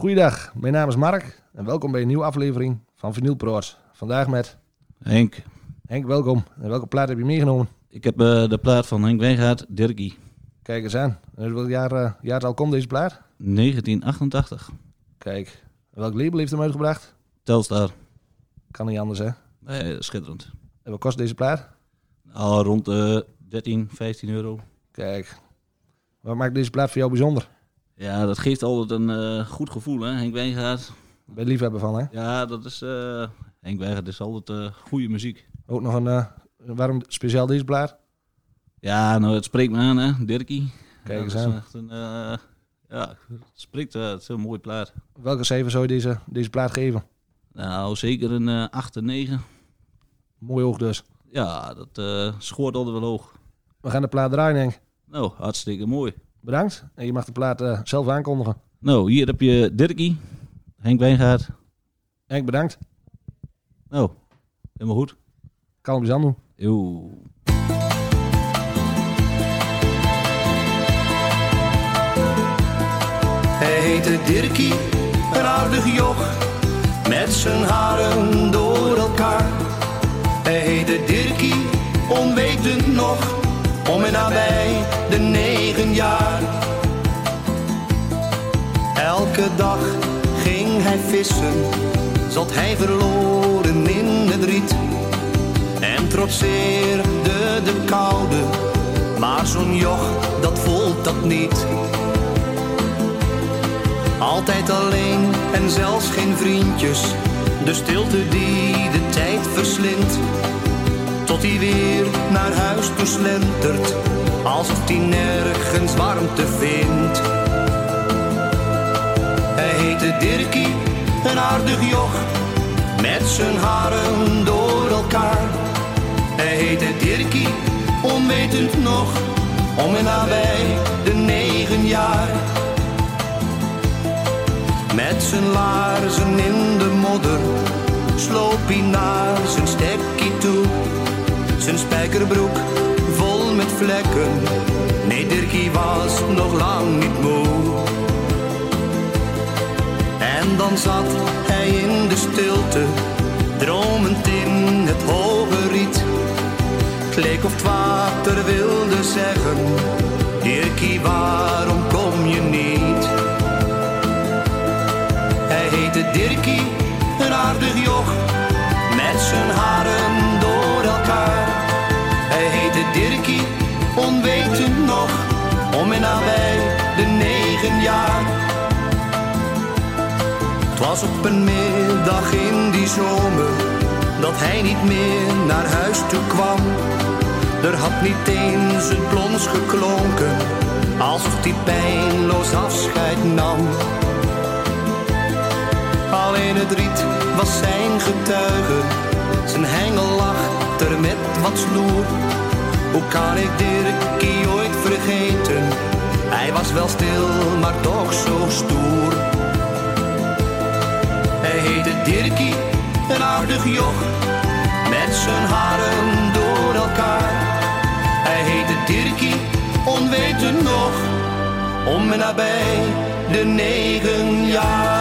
Goeiedag, mijn naam is Mark en welkom bij een nieuwe aflevering van Vinyl. Vandaag met Henk, Henk, welkom. En welke plaat heb je meegenomen? ik heb eh, de plaat van Henk Wijngaard, Dirkie, Kijk eens aan. En welk jaar, uh, jaartal komt deze plaat? 1988. Kijk, en welk label heeft hem uitgebracht? Telstar. Kan niet anders, hè? Nee, schitterend. En wat kost deze plaat? Al rond de 13, 15 euro. Kijk, wat maakt deze plaat voor jou bijzonder? Ja, dat geeft altijd een eh, goed gevoel, hè. Henk Wijngaard. Ben je liefhebber van, hè? Ja, dat is... eh, Henk Wijngaard is altijd uh, goede muziek. Ook nog een, uh, waarom speciaal deze plaat? Ja, nou, het spreekt me aan, hè. Dirkie. Kijk eens aan. is echt een... eh, ja, het spreekt... eh, het is een heel mooi plaat. Welke cijfer zou je deze, deze plaat geven? Nou, zeker een eh 8 en 9. Mooi hoog dus. Ja, dat eh schoort altijd wel hoog. We gaan de plaat draaien, Henk. Nou, hartstikke mooi. Bedankt. En je mag de plaat uh, zelf aankondigen. Nou, hier heb je Dirkie, Henk Wijngaard. Henk, bedankt. Nou, helemaal goed. Je doen. Yo. Hij heette Dirkie, een aardig joch, met zijn haren door elkaar. Hij heette Dirkie, onwetend nog, om en nabij de negen jaar. Elke dag ging hij vissen, zat hij verloren in het riet. En trotseerde de koude, maar zo'n joch, dat voelt dat niet. Altijd alleen en zelfs geen vriendjes. De stilte die de tijd verslindt. Tot hij weer naar huis toe slentert. Alsof hij nergens warmte vindt. Hij heette Dirkie, een aardig joch. Met zijn haren door elkaar. Hij heette Dirkie, onwetend nog. Om en nabij de negen jaar. Met zijn laarzen in de modder sloop hij naar zijn spijkerbroek vol met vlekken. Nee, Dirkie was nog lang niet moe. En dan zat hij in de stilte, dromend in het hoge riet. Het leek of het water wilde zeggen: Dirkie, waarom kom je niet? Hij heette Dirkie, een aardig joch, met zijn haren Dirkie, onwetend nog, om en nabij de negen jaar. Het was op een middag in die zomer, dat hij niet meer naar huis toe kwam. Er had niet eens een plons geklonken, alsof hij pijnloos afscheid nam. Alleen het riet was zijn getuige. Zijn hengel lag er met wat sloer. Hoe kan ik Dirkie ooit vergeten? Hij was wel stil, maar toch zo stoer. Hij heette Dirkie, een aardig joch. Met zijn haren door elkaar. Hij heette Dirkie, onwetend nog. Om en nabij de negen jaar.